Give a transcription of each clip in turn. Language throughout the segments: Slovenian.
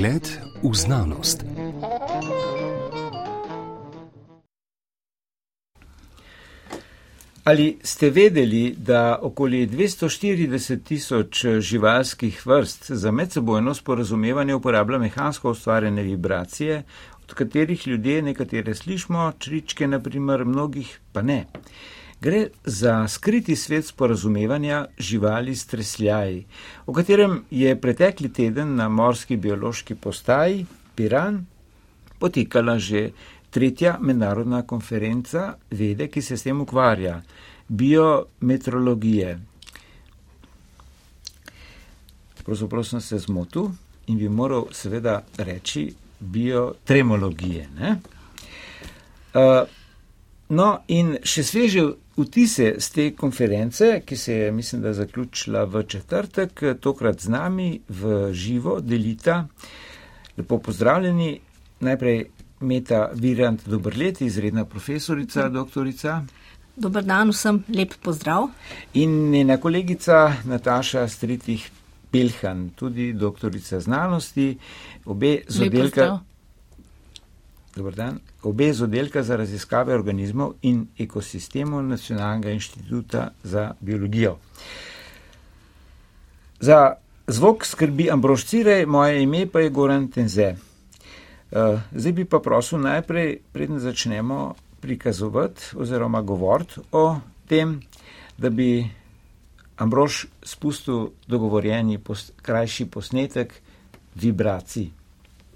Pogled v znanost. Ali ste vedeli, da okoli 240 tisoč živalskih vrst za medsebojno sporazumevanje uporablja mehansko ustvarjene vibracije, od katerih ljudje nekatere slišmo, čričke naprimer, mnogih pa ne? Gre za skriti svet sporazumevanja živali s tresljaji, o katerem je pretekli teden na morski biološki postaji Piran potekala že tretja mednarodna konferenca vede, ki se s tem ukvarja, biometrologije. Pravzaprav sem se zmotil in bi moral seveda reči biotremologije. Uh, no, in še sveže vtise z te konference, ki se je, mislim, da zaključila v četrtek, tokrat z nami v živo delita. Lepo pozdravljeni, najprej Meta Virant, dober let, izredna profesorica, doktorica. Dobar dan vsem, lep pozdrav. In njena kolegica Nataša Stritih Pelhan, tudi doktorica znanosti, obe z oddelka. Dobar dan. Obe z oddelka za raziskave organizmov in ekosistemov Nacionalnega inštituta za biologijo. Za zvok skrbi Ambrož Cirej, moje ime pa je Goran Tenze. Uh, zdaj bi pa prosil najprej, preden začnemo prikazovati oziroma govoriti o tem, da bi Ambrož spustil dogovorjeni pos, krajši posnetek vibracij.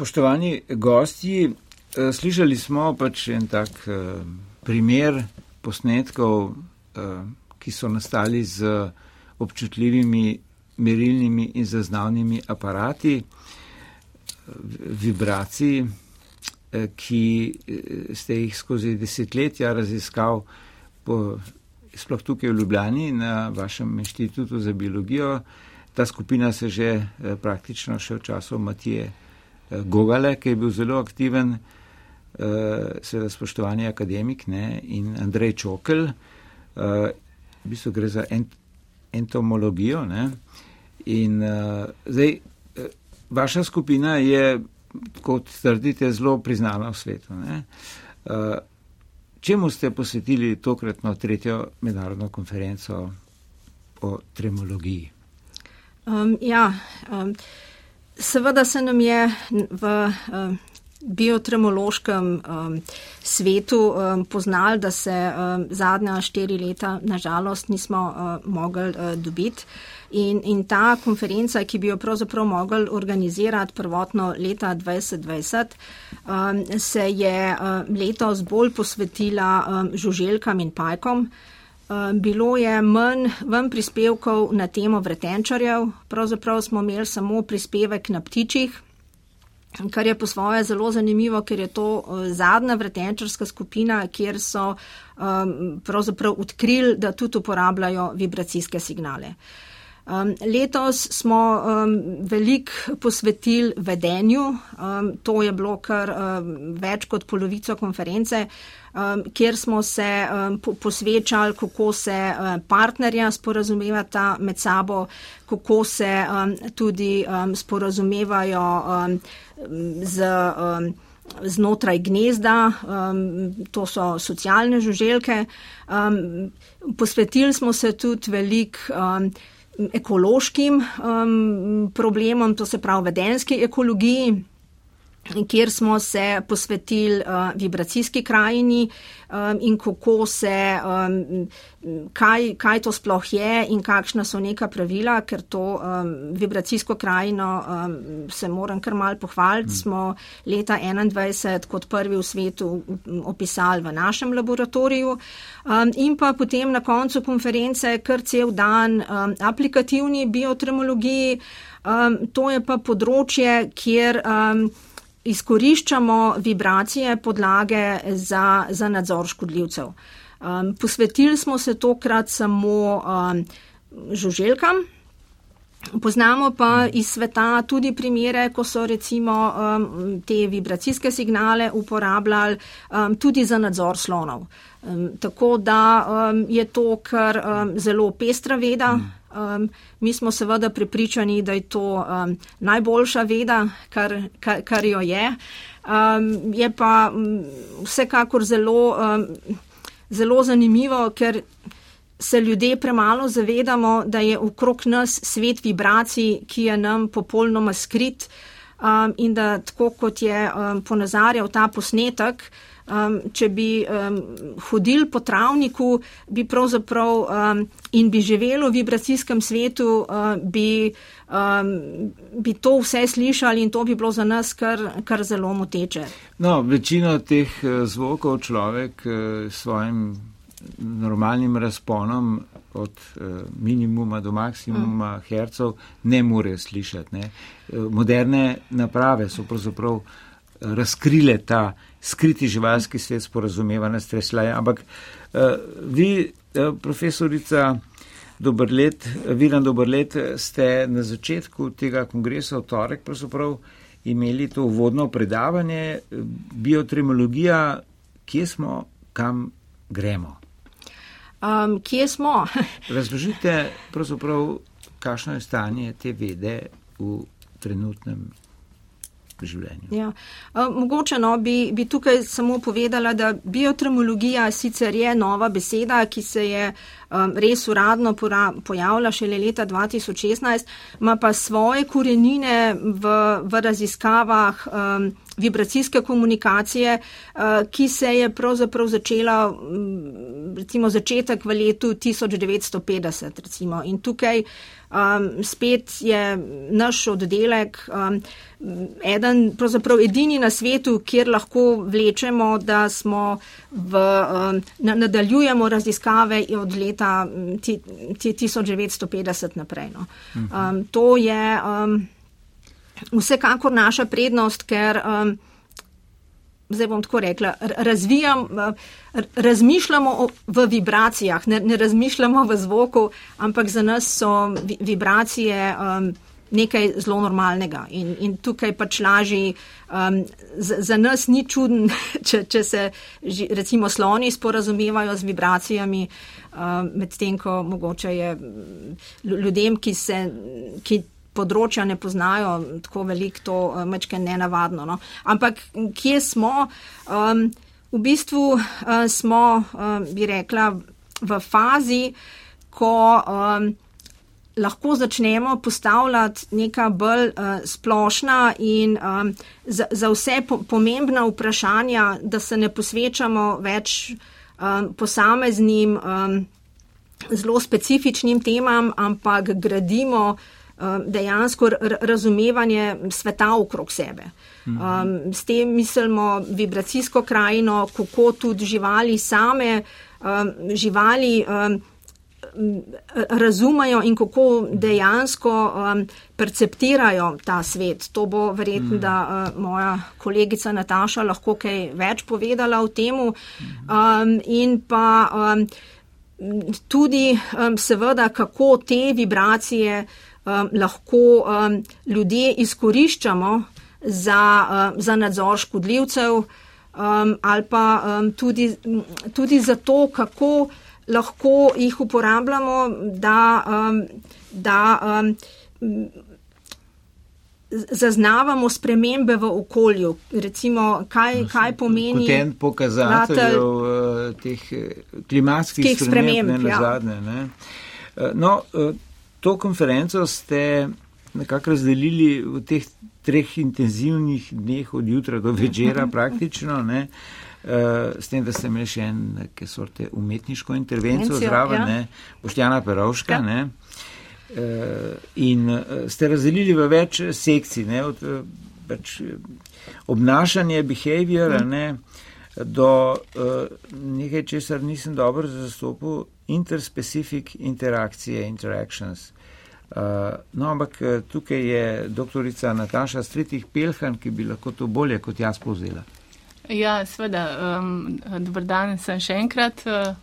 Spoštovani gosti, slišali smo pač en tak primer posnetkov, ki so nastali z občutljivimi merilnimi in zaznavnimi aparati, vibracij, ki ste jih skozi desetletja raziskal, po, sploh tukaj v Ljubljani na vašem inštitutu za biologijo. Ta skupina se že praktično še v času Matije Gogale, ki je bil zelo aktiven, seveda spoštovani akademik ne, in Andrej Čokel, v bistvu gre za ent, entomologijo. Ne, in zdaj, vaša skupina je, kot trdite, zelo priznana v svetu. Ne. Čemu ste posvetili tokratno tretjo mednarodno konferenco o tremologiji? Um, ja, um, Seveda se nam je v um, biotremološkem um, svetu um, poznal, da se um, zadnja štiri leta nažalost nismo uh, mogli uh, dobiti. In, in ta konferenca, ki bi jo pravzaprav mogli organizirati prvotno leta 2020, um, se je um, letos bolj posvetila um, žuželkam in pajkom. Eh, bilo je manj ven prispevkov na temo vretenčarjev, pravzaprav smo imeli samo prispevek na ptičjih, kar je po svoje zelo zanimivo, ker je to eh, zadnja vretenčarska skupina, kjer so um, pravzaprav odkrili, da tudi uporabljajo vibracijske signale. Um, letos smo um, veliko posvetili vedenju, um, to je bilo kar um, več kot polovico konference, um, kjer smo se um, po posvečali, kako se um, partnerja sporazumevata med sabo, kako se um, tudi um, sporazumevajo um, z. Um, Znotraj gnezda, um, to so socialne žuželke. Um, posvetili smo se tudi veliko um, ekološkim um, problemom, to se pravi vedenski ekologiji. Kjer smo se posvetili uh, vibracijski krajini um, in kako se, um, kaj, kaj to sploh je in kakšna so neka pravila, ker to um, vibracijsko krajino um, se moram kar mal pohvaliti. Mm. Smo leta 2021 kot prvi v svetu opisali v našem laboratoriju um, in pa potem na koncu konference kar cel dan um, aplikativni biotremologiji. Um, to je pa področje, kjer um, izkoriščamo vibracije podlage za, za nadzor škodljivcev. Um, posvetili smo se tokrat samo um, žuželkam. Poznamo pa iz sveta tudi primere, ko so recimo um, te vibracijske signale uporabljali um, tudi za nadzor slonov. Um, tako da um, je to kar um, zelo pestra veda. Um, mi smo seveda prepričani, da je to um, najboljša veda, kar, kar, kar jo je. Um, je pa um, vsekakor zelo, um, zelo zanimivo, ker se ljudje premalo zavedamo, da je okrog nas svet vibracij, ki je nam popolnoma skrit um, in da tako kot je um, ponazarjal ta posnetek, um, če bi um, hodili po travniku, bi pravzaprav um, in bi živeli v vibracijskem svetu, uh, bi, um, bi to vse slišali in to bi bilo za nas kar, kar zelo moteče. No, večino teh eh, zvokov človek s uh, svojim normalnim razponom od uh, minimuma do maksimuma mm. hercev ne more slišati. Ne? Moderne naprave so pravzaprav razkrile ta skriti živalski svet sporazumevanja streslaja. Ampak uh, vi, profesorica Dobrlet, Vilan Dobrlet, ste na začetku tega kongresa v torek pravzaprav imeli to uvodno predavanje biotremologija, kje smo, kam gremo. Um, kje smo? Razložite kakšno je stanje te vede v trenutnem življenju. Ja. Mogoče no, bi, bi tukaj samo povedala, da biotremologija sicer je nova beseda, ki se je um, res uradno pojavila šele leta 2016, ima pa svoje korenine v, v raziskavah um, vibracijske komunikacije, uh, ki se je pravzaprav začela, um, recimo začetek v letu 1950. Recimo. In tukaj um, spet je naš oddelek. Um, eden, pravzaprav edini na svetu, kjer lahko vlečemo, da smo v, um, nadaljujemo raziskave od leta 1950 naprej. No. Um, to je um, vsekakor naša prednost, ker. Um, Zdaj bom tako rekla, razvijam, razmišljamo v vibracijah, ne, ne razmišljamo v zvoku, ampak za nas so vibracije um, nekaj zelo normalnega. In, in tukaj pač laži, um, za, za nas ni čuden, če, če se recimo sloni sporazumevajo z vibracijami, um, medtem ko mogoče je ljudem, ki se. Ki področja ne poznajo tako veliko, to uh, mečke nenavadno. No. Ampak kje smo? Um, v bistvu uh, smo, um, bi rekla, v fazi, ko um, lahko začnemo postavljati neka bolj uh, splošna in um, za, za vse po, pomembna vprašanja, da se ne posvečamo več um, posameznim um, zelo specifičnim temam, ampak gradimo um, dejansko razumevanje sveta okrog sebe. Um, s tem mislimo vibracijsko krajino, kako tudi živali same, um, živali. Um, razumejo in kako dejansko um, perceptirajo ta svet. To bo verjetno, mm. da uh, moja kolegica Nataša lahko kaj več povedala o temu. Um, in pa um, tudi um, seveda, kako te vibracije um, lahko um, ljudje izkoriščamo za, um, za nadzor škodljivcev. Um, ali pa um, tudi, tudi zato, kako lahko jih uporabljamo, da, um, da um, zaznavamo spremembe v okolju. Recimo, kaj, kaj pomeni. Kot en pokazatelj uh, teh uh, klimatskih sprememb, ne, ja. zadnje, ne. Uh, no, to konferenco ste nekako razdelili v teh treh intenzivnih dneh od jutra do večera praktično. Ne? Uh, s tem, da ste imeli še neke sorte umetniško intervencijo zraven, ja. Boštjana Perovška. Ja. Uh, in uh, ste razdelili v več sekcij, ne, od pač, obnašanje, behavior, mm. ne, do uh, nekaj, česar nisem dobro zastopil, interspecific interakcije, interactions. Uh, no, ampak tukaj je doktorica Nataša Stritih Pelhan, ki bi lahko to bolje kot jaz povzela. Ja, sveda, um, dober dan, sem še enkrat. Uh,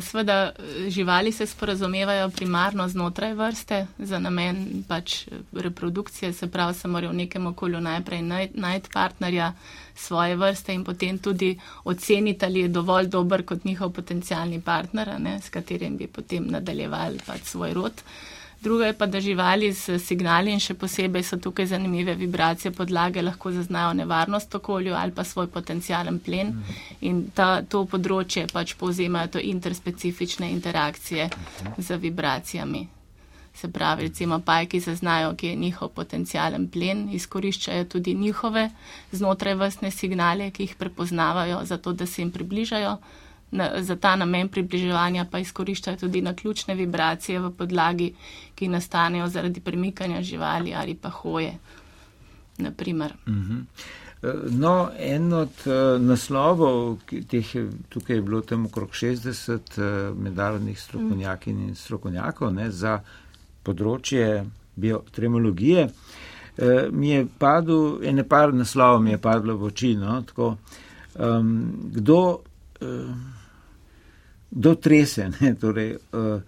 sveda, živali se sporazumevajo primarno znotraj vrste za namen pač reprodukcije, se pravi, se morajo v nekem okolju najprej najti partnerja svoje vrste in potem tudi oceniti, ali je dovolj dober kot njihov potencijalni partner, ne, s katerim bi potem nadaljevali pač svoj rod. Uh, Drugo je pa, da živali z signali in še posebej so tukaj zanimive vibracije podlage, lahko zaznajo nevarnost okolju ali pa svoj potencijalen plen. In ta, to področje pač povzemajo to interspecifične interakcije z vibracijami. Se pravi, recimo pajki zaznajo, ki je njihov potencijalen plen, izkoriščajo tudi njihove znotraj vrstne signale, ki jih prepoznavajo, zato da se jim približajo na, za ta namen približevanja pa izkoriščajo tudi na ključne vibracije v podlagi, ki nastanejo zaradi premikanja živali ali pa hoje. Naprimer. Mhm. No, en od uh, naslovov, teh je, tukaj je bilo tam okrog 60 uh, mednarodnih strokovnjakin in strokovnjakov ne, za področje biotremologije, mi je padlo, ene par naslovov mi je padlo v oči, no, tako, um, kdo uh, do trese, ne, torej, uh,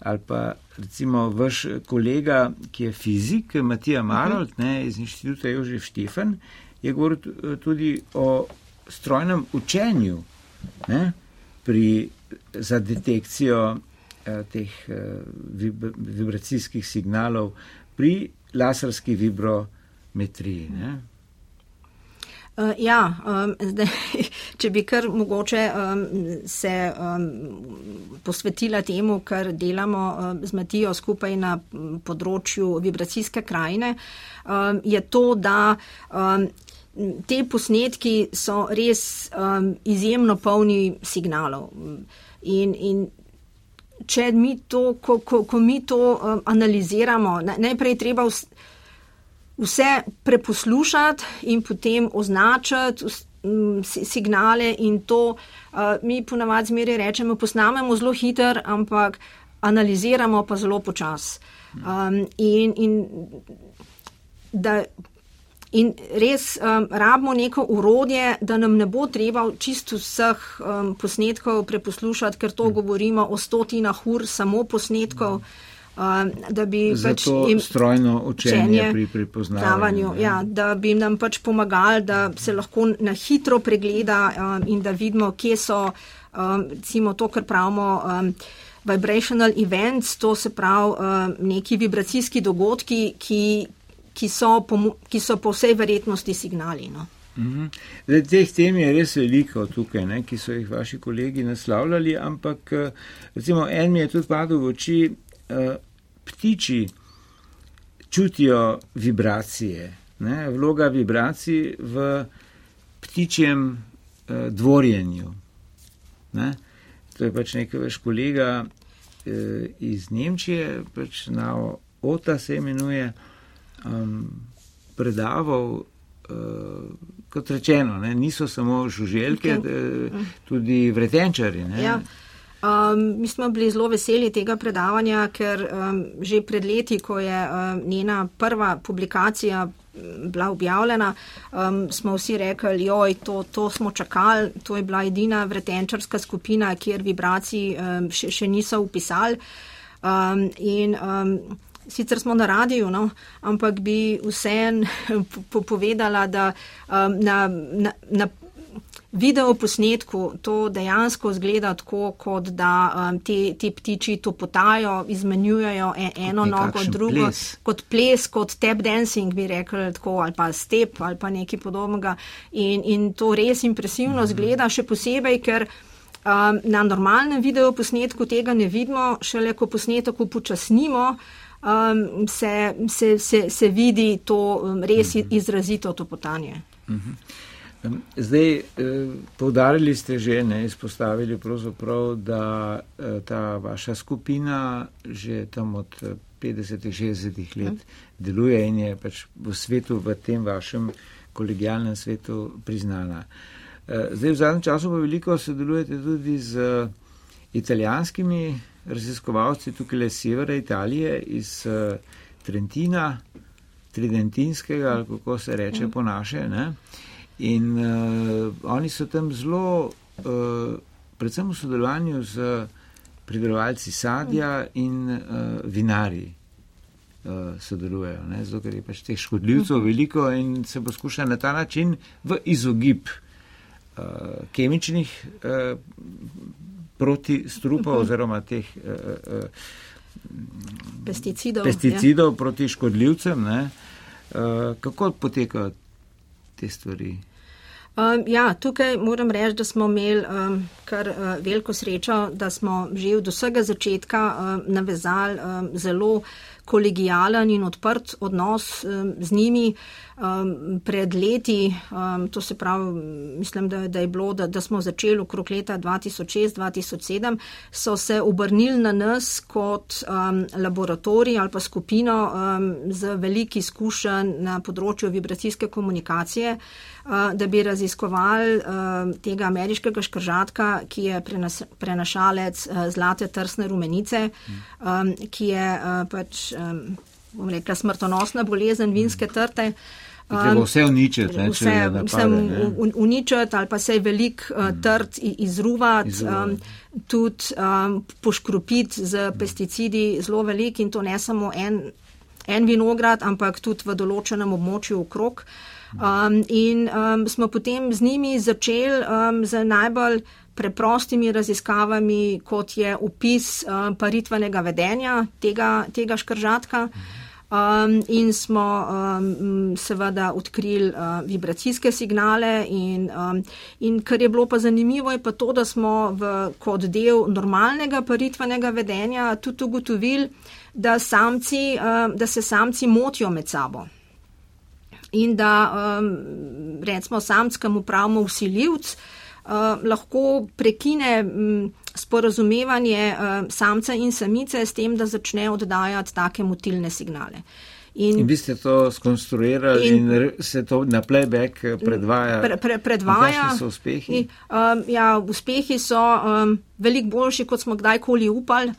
ali pa recimo vaš kolega, ki je fizik, Matija. Marold, ne, iz inštituta Jožef Štefan, je govoril tudi o strojnem učenju ne, pri, za detekcijo uh, teh uh, vib, vibracijskih signalov pri laserski vibrometriji. Ne. Uh, ja, um, zdaj, če bi kar mogoče um, se um, posvetila temu, kar delamo um, z Matijo skupaj na področju vibracijske krajine, um, je to, da um, te posnetki so res um, izjemno polni signalov. In, in če mi to, ko, ko, ko mi to um, analiziramo, najprej treba. Vst, vse preposlušati in potem označiti signale in to uh, mi ponavadi zmeri rečemo, posnamemo zelo hiter, ampak analiziramo pa zelo počas. Um, in, in, da, in res um, rabimo neko urodje, da nam ne bo treba čisto vseh um, posnetkov preposlušati, ker to govorimo o stotinah ur samo posnetkov. Mm da bi pač jim strojno učenje, učenje pri prepoznavanju. Ja, da bi nam pač pomagali, da se lahko na hitro pregleda um, in da vidimo, kje so, um, recimo to, kar pravimo. Um, Vibrational events, to se pravi um, neki vibracijski dogodki, ki, ki, so po, ki so po vsej verjetnosti signali. No. Mhm. Zdaj, teh tem je res veliko tukaj, ne, ki so jih vaši kolegi naslavljali, ampak uh, recimo en mi je tudi padel v oči, uh, ptiči čutijo vibracije, ne? vloga vibracij v ptičjem eh, dvorjenju. Ne? To je pač nekaj vaš kolega eh, iz Nemčije, pač na OTA se imenuje, um, predaval, eh, kot rečeno, ne? niso samo žuželke, okay. eh, tudi vretenčari. Ja. Um, mi smo bili zelo veseli tega predavanja, ker um, že pred leti, ko je um, njena prva publikacija bila objavljena, um, smo vsi rekli, joj, to, to smo čakali, to je bila edina vretenčarska skupina, kjer vibracij um, še, še niso upisali. Um, in um, sicer smo na radiju, no, ampak bi vseen povedala, da um, na, na, na video posnetku to dejansko zgleda tako, kot da um, te, te ptiči to potajo, izmenjujejo e, eno nogo drugo, ples. kot ples, kot tap dancing, bi rekli tako, ali pa step ali pa nekaj podobnega. In, in to res impresivno mhm. zgleda, še posebej, ker. Um, na normalnem videoposnetku tega ne vidimo, šele ko posnetek upočasnimo, um, se, se, se, se vidi to um, res mhm. izrazito topotanje. Mhm. Zdaj, eh, povdarili ste že, ne, izpostavili pravzaprav, da eh, ta vaša skupina že tam od 50-60 let mhm. deluje in je pač v svetu, v tem vašem kolegijalnem svetu priznana. Zdaj, v zadnjem času pa veliko sodelujete tudi z italijanskimi raziskovalci tukaj le severa Italije, iz Trentina, Tridentinskega, ali kako se reče mm. po naše. Ne? In uh, oni so tam zelo, uh, predvsem v sodelovanju z pridelovalci sadja in uh, vinari. Sodelujejo, ne? zato ker je pač teh škodljivcev veliko in se poskuša na ta način v izogib uh, kemičnih uh, proti strupa uh -huh. oziroma teh uh, uh, pesticidov, pesticidov ja. proti škodljivcem. Uh, kako potekajo te stvari? Um, ja, tukaj moram reči, da smo imeli um, kar uh, veliko srečo, da smo že od vsega začetka um, navezali um, zelo kolegijalen in odprt odnos z njimi. Pred leti, to se pravi, mislim, da, da je bilo, da, da smo začeli okrog leta 2006-2007, so se obrnili na nas kot um, laboratorij ali pa skupino um, z veliki izkušenj na področju vibracijske komunikacije, uh, da bi raziskovali uh, tega ameriškega škržatka, ki je prenas, prenašalec uh, zlate trsne rumenice, um, ki je uh, pač. Um, bom rekla, smrtonosna bolezen vinske trte. Um, vse uničiti, ne, vse uničiti ali pa se velik uh, trd izruvati, um, tudi um, poškropiti z pesticidi zelo velik in to ne samo en, en vinograd, ampak tudi v določenem območju okrog. Um, in um, smo potem z njimi začeli um, z najbolj preprostimi raziskavami, kot je opis um, paritvenega vedenja tega, tega škržatka. Um, in smo um, seveda odkrili uh, vibracijske signale. In, um, in kar je bilo pa zanimivo, je pa to, da smo v, kot del normalnega paritvenega vedenja tudi ugotovili, da, samci, um, da se samci motijo med sabo. In da um, recimo samskemu pravimo usiljivc, uh, lahko prekine. Um, sporazumevanje uh, samca in samice s tem, da začne oddajati take motilne signale. In, in vi ste to skonstruirali in, in se to na playback eh, predvaja? Pre, pre, predvaja. Kakšni so uspehi? In, um, ja, uspehi so um, veliko boljši, kot smo kdajkoli upali.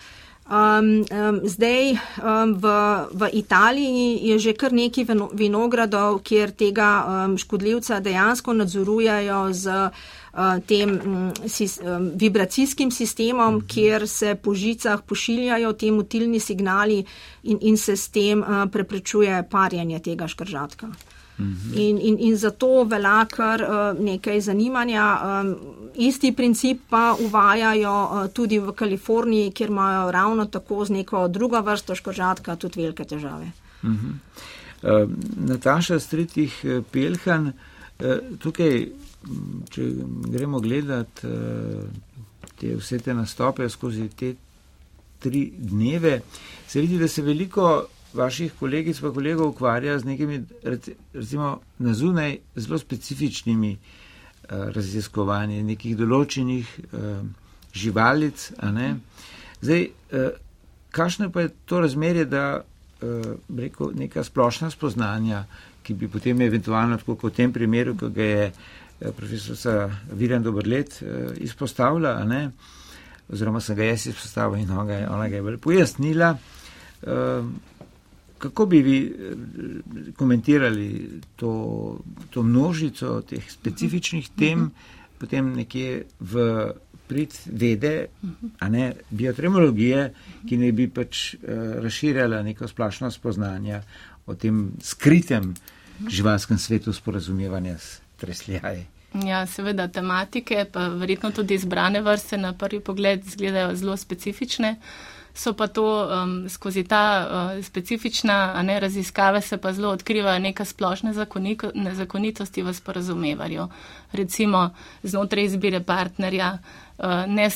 Um, um, zdaj um, v, v Italiji je že kar nekaj vinogradov, kjer tega um, škodljivca dejansko nadzorujajo z Eh, tem mm, vibracijskim sistemom, mhm. kjer se po žicah pošiljajo te motilni signali in, in se s tem eh, preprečuje parjanje tega škržatka. Mhm. In, in, in zato velja kar uh, nekaj zanimanja. Um, isti princip pa uvajajo uh, tudi v Kaliforniji, kjer imajo ravno tako z neko drugo vrsto škoržatka tudi velike težave. Uh, Nataša Stritih Pelhan, tukaj če gremo gledat eh, te, vse te nastope skozi te tri dneve, se vidi, da se veliko vaših kolegic pa kolegov ukvarja z nekimi, recimo, na zunaj zelo specifičnimi uh, raziskovanji nekih določenih uh, živalic. Zdaj, uh, kakšno pa je to razmerje, da reko, neka splošna spoznanja, ki bi potem eventualno, tako kot v tem primeru, ko ga je Eh, profesorica Viren Dobrlet eh, izpostavlja, ne? oziroma sem ga jaz izpostavil in ona ga, ona ga je pojasnila. Eh, kako bi vi komentirali to, to množico teh specifičnih tem, uh -huh. potem nekje v prid vede, a ne biotremologije, ki ne bi pač uh, razširjala neko splošno spoznanje o tem skritem živalskem svetu sporazumevanja s tresljaji. Ja, seveda, tematike, pa verjetno tudi izbrane vrste na prvi pogled izgledajo zelo specifične. So pa to um, skozi ta uh, specifična ne, raziskave se pa zelo odkrivajo neka splošne zakonitosti v sporazumevanju. Recimo znotraj izbire partnerja, uh, ne,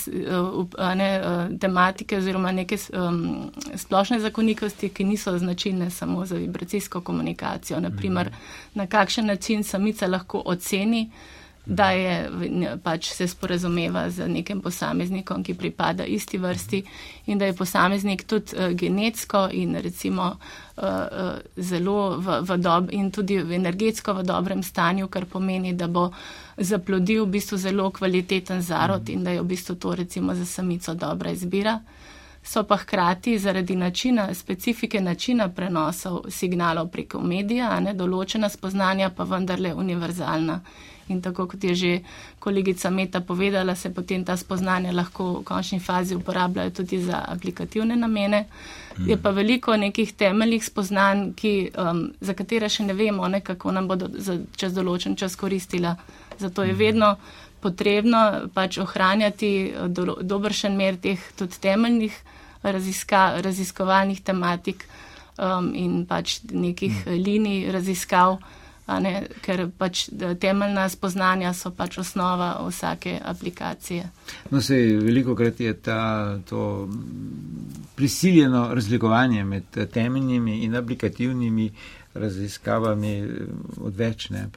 uh, ne uh, tematike oziroma neke um, splošne zakonitosti, ki niso značilne samo za vibracijsko komunikacijo. Naprimer, mhm. na kakšen način samica lahko oceni, da je pač se sporazumeva z nekim posameznikom, ki pripada isti vrsti in da je posameznik tudi uh, genetsko in recimo uh, uh, zelo v, v dob in tudi v energetsko v dobrem stanju, kar pomeni, da bo zaplodil v bistvu zelo kvaliteten zarod in da je v bistvu to recimo za samico dobra izbira. So pa hkrati zaradi načina, specifike načina prenosov signalov preko medija, ne določena spoznanja pa vendarle univerzalna. In tako kot je že kolegica Meta povedala, se potem ta spoznanja lahko v končni fazi uporabljajo tudi za aplikativne namene. Mm. Je pa veliko nekih temeljih spoznanj, ki, um, za katere še ne vemo, ne, kako nam bodo za, čez določen čas koristila. Zato je vedno potrebno pač ohranjati uh, do, dobršen mer teh tudi temeljnih raziska, raziskovalnih tematik um, in pač nekih mm. linij raziskav ker pač temeljna spoznanja so pač osnova vsake aplikacije. No, se veliko krat je ta, to prisiljeno razlikovanje med temeljnimi in aplikativnimi raziskavami odvečne.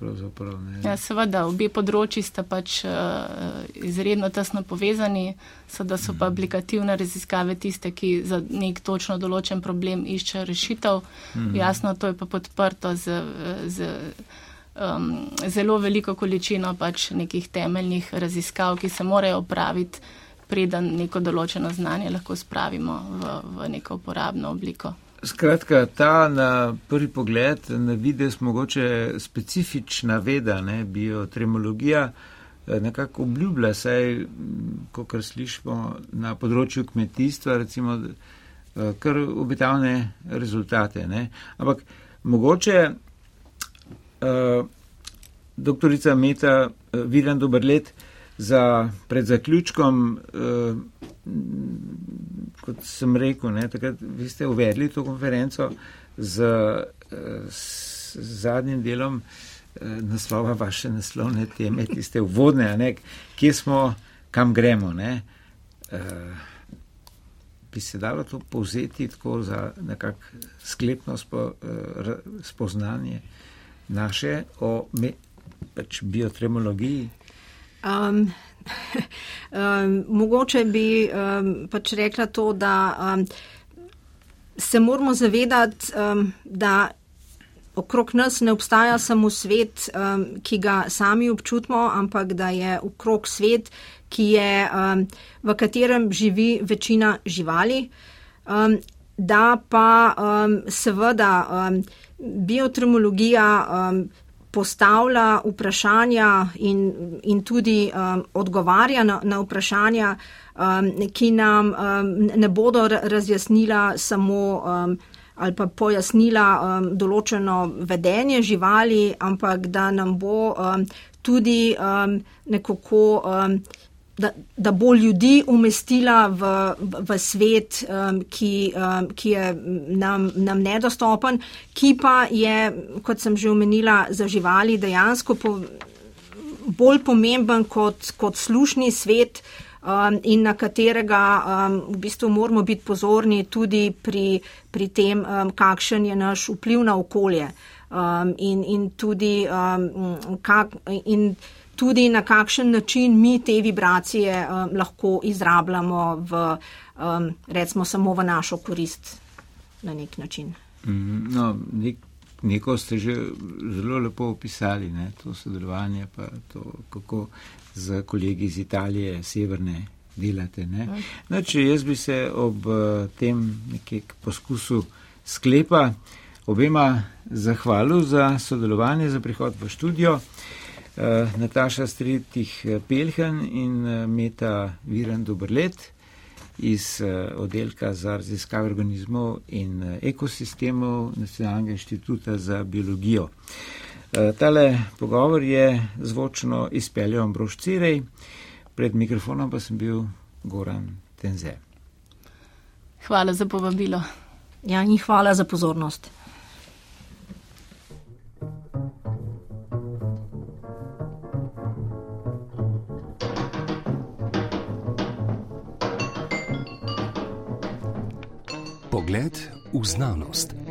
Ja, seveda, obe področji sta pač uh, izredno tesno povezani, so da so pa mhm. aplikativne raziskave tiste, ki za nek točno določen problem iščejo rešitev. Mm. Jasno, to je pa podprto z, z um, zelo veliko količino pač nekih temeljnih raziskav, ki se morajo opraviti, preden neko določeno znanje lahko spravimo v, v neko uporabno obliko. Skratka, ta na prvi pogled, na vides mogoče specifična veda, ne, biotremologija, eh, nekako obljublja, saj, kot slišimo na področju kmetijstva, recimo, eh, kar obetavne rezultate. Ne. Ampak mogoče uh, doktorica Meta, uh, vidim dober let, za pred zaključkom. Uh, kot sem rekel, ne, takrat vi ste uvedli to konferenco z, z zadnjim delom naslova vaše naslovne teme, ki ste uvodne, ne, kje smo, kam gremo. Ne. Bi se dalo to povzeti tako za nekak sklepno spo, spoznanje naše o me, pač biotremologiji? Um, um, mogoče bi um, pač rekla to, da um, se moramo zavedati, um, da okrog nas ne obstaja samo svet, um, ki ga sami občutimo, ampak da je okrog svet, je, um, v katerem živi večina živali. Um, da pa um, seveda um, biotremologija um, postavlja vprašanja in, in tudi um, odgovarja na, na vprašanja, um, ki nam um, ne bodo razjasnila samo um, ali pa pojasnila um, določeno vedenje živali, ampak da nam bo um, tudi um, nekako. Um, Da, da bo ljudi umestila v, v, svet, um, ki, um, ki je nam, nam nedostopen, ki pa je, kot sem že omenila, za živali dejansko po, bolj pomemben kot, kot slušni svet um, in na katerega um, v bistvu moramo biti pozorni tudi pri, pri tem, um, kakšen je naš vpliv na okolje um, in, in tudi. Um, kak, in, tudi na kakšen način mi te vibracije um, lahko izrabljamo v, um, recimo, samo v našo korist na nek način. Mhm, no, nek, neko ste že zelo lepo opisali, ne, to sodelovanje, pa to, kako z kolegi iz Italije, severne. Delate, no, če jaz bi se ob uh, tem nekem poskusu sklepa obema zahvalil za sodelovanje, za prihod v študijo. Eh, Nataša Stritih eh, Pelhen in eh, Meta Viren Dobrlet iz oddelka za raziskave organizmov in ekosistemov Nacionalnega inštituta za biologijo. Tale pogovor je zvočno izpeljal Ambrož Cirej, pred mikrofonom pa sem bil Goran Tenze. Hvala za povabilo. Ja, in hvala za pozornost. Pogled v znanost.